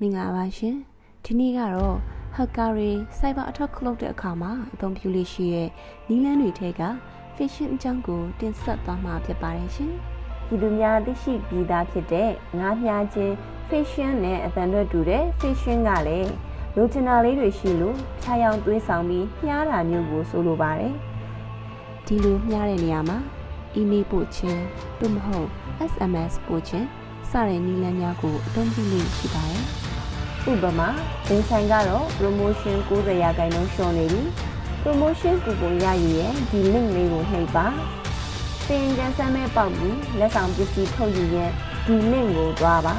မင်္ဂလာပါရှင်ဒီနေ့ကတော့ဟက်ကာရီစိုက်ဘာအထောက်ခလုတ်တဲ့အခါမှာအသုံးပြုလို့ရှိရဲ့နီလန်းတွေထဲက fashion အကြောင်းကိုတင်ဆက်သွားမှာဖြစ်ပါတယ်ရှင်ဒီလူများသိရှိပြီးသားဖြစ်တဲ့ငါးမြားချင်း fashion နဲ့အသံလွတ်တူတဲ့ fashion ကလည်း လိုချင်တာလေးတွေရှိလို့ဖြားယောင်သွေးဆောင်ပြီးမြားတာမျိုးကိုဆိုလိုပါတယ်ဒီလိုမြားတဲ့နေရာမှာ email ပို့ခြင်းသို့မဟုတ် SMS ပို့ခြင်းစတဲ့နည်းလမ်းများကိုအသုံးပြုလို့ရှိပါတယ်ဥပမာဒင်းဆိုင်ကတော့ promotion 90ရာခိုင်နှုန်းရှော့နေပြီ promotion ကူပွန်ရယူရဲ့ဒီ link လေးကိုနှိပ်ပါတင်ကြမ်းစမ်းမဲ့ပေါက်ပြီးလက်ဆောင်ပစ္စည်းထုတ်ယူရဲ့ဒီ link ကိုသွားပါ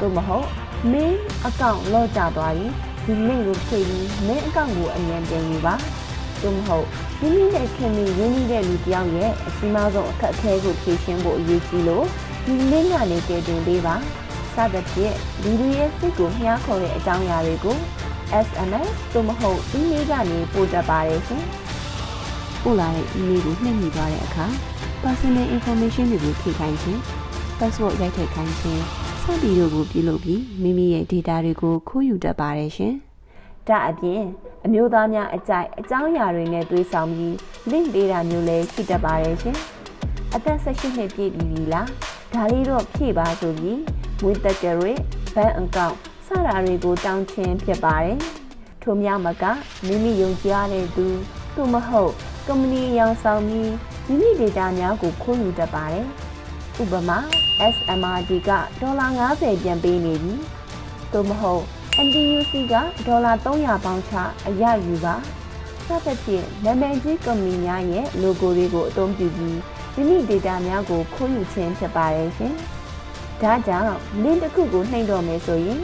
သို့မဟုတ် main account လော့ကျသွားပြီး ဒီ link ကိုဖြည့်ပြီး main account ကိုအမြန်ပြန်ယူပါသို့မဟုတ်မိမိနဲ့ခင်မီရင်းနှီးတဲ့လူတစ်ယောက်ရဲ့အစီအမဆုံးအခက်အခဲကိုဖြေရှင်းဖို့အရေးကြီးလို့ဒီ link ကနေတည်တင်ပေးပါစသဖြင့်လူတွေရဲ့စိတ်ကိုမျှားခေါ်တဲ့အကြောင်းအရာတွေကို SMS သို့မဟုတ် email ကနေပို့တတ်ပါတယ်ရှင်။ပို့လာတဲ့ email ကိုနှိပ်မိသွားတဲ့အခါ personal information တွေကိုဖြည့်ခိုင်းခြင်း password ရိုက်ထည့်ခိုင်းခြင်း စသည်တို့ကိုပြုလုပ်ပြီးမိမိရဲ့ data တွေကိုခိုးယူတတ်ပါတယ်ရှင်။ဒါအပြင်အမျိုးသားများအကြိုက်အကြောင်းအရာတွေနဲ့သွေးဆောင်ပြီး link ပေးတာမျိုးလည်းရှိတတ်ပါတယ်ရှင်။အသက်16နှစ်ပြည့်ပြီလားဒါလေးတော့ဖြည့်ပါဆိုပြီးငွေတက်ကြရဘဏ်အကောင့်စတာတွေကိုတောင်းချင်းဖြစ်ပါတယ်။ထို့မြောက်မကမိမိယုံကြည်ရတဲ့သူသို့မဟုတ်ကုမ္ပဏီရောင်ဆောင်ပြီးမိမိဒေတာများကိုခိုးယူတတ်ပါတယ်။ ဥပမာ SMRD ကဒေါ်လာ90ပြန်ပေးနေပြီ။သို့မဟုတ် NTUC ကဒေါ်လာ300ပေါင်ချအရယူပါ။စသဖြင့်နာမည်ကြီးကုမ္ပဏီများရဲ့ logo တွေကိုအသုံးပြုပြီးမိမိ data များကိုခိုးယူခြင်းဖြစ်ပါတယ်ရှင်။ဒါကြောင့် link တစ်ခုကိုနှိပ်တော့မယ်ဆိုရင်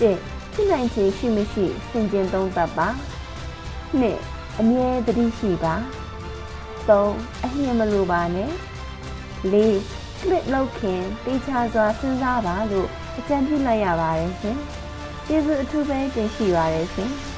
1ဖြစ်နိုင်ခြေရှိမရှိစင်ကြင်သုံးသပ်ပါ2အမြဲတတိရှိပါ3အမြင်မလိုပါနဲ့4 click လုပ်ခင်တေချာစွာစဉ်းစားပါလို့အကြံပြုလိုက်ရပါတယ်ရှင်။ကျေးဇူးအထူးပဲတင်ရှိပါရရှင်။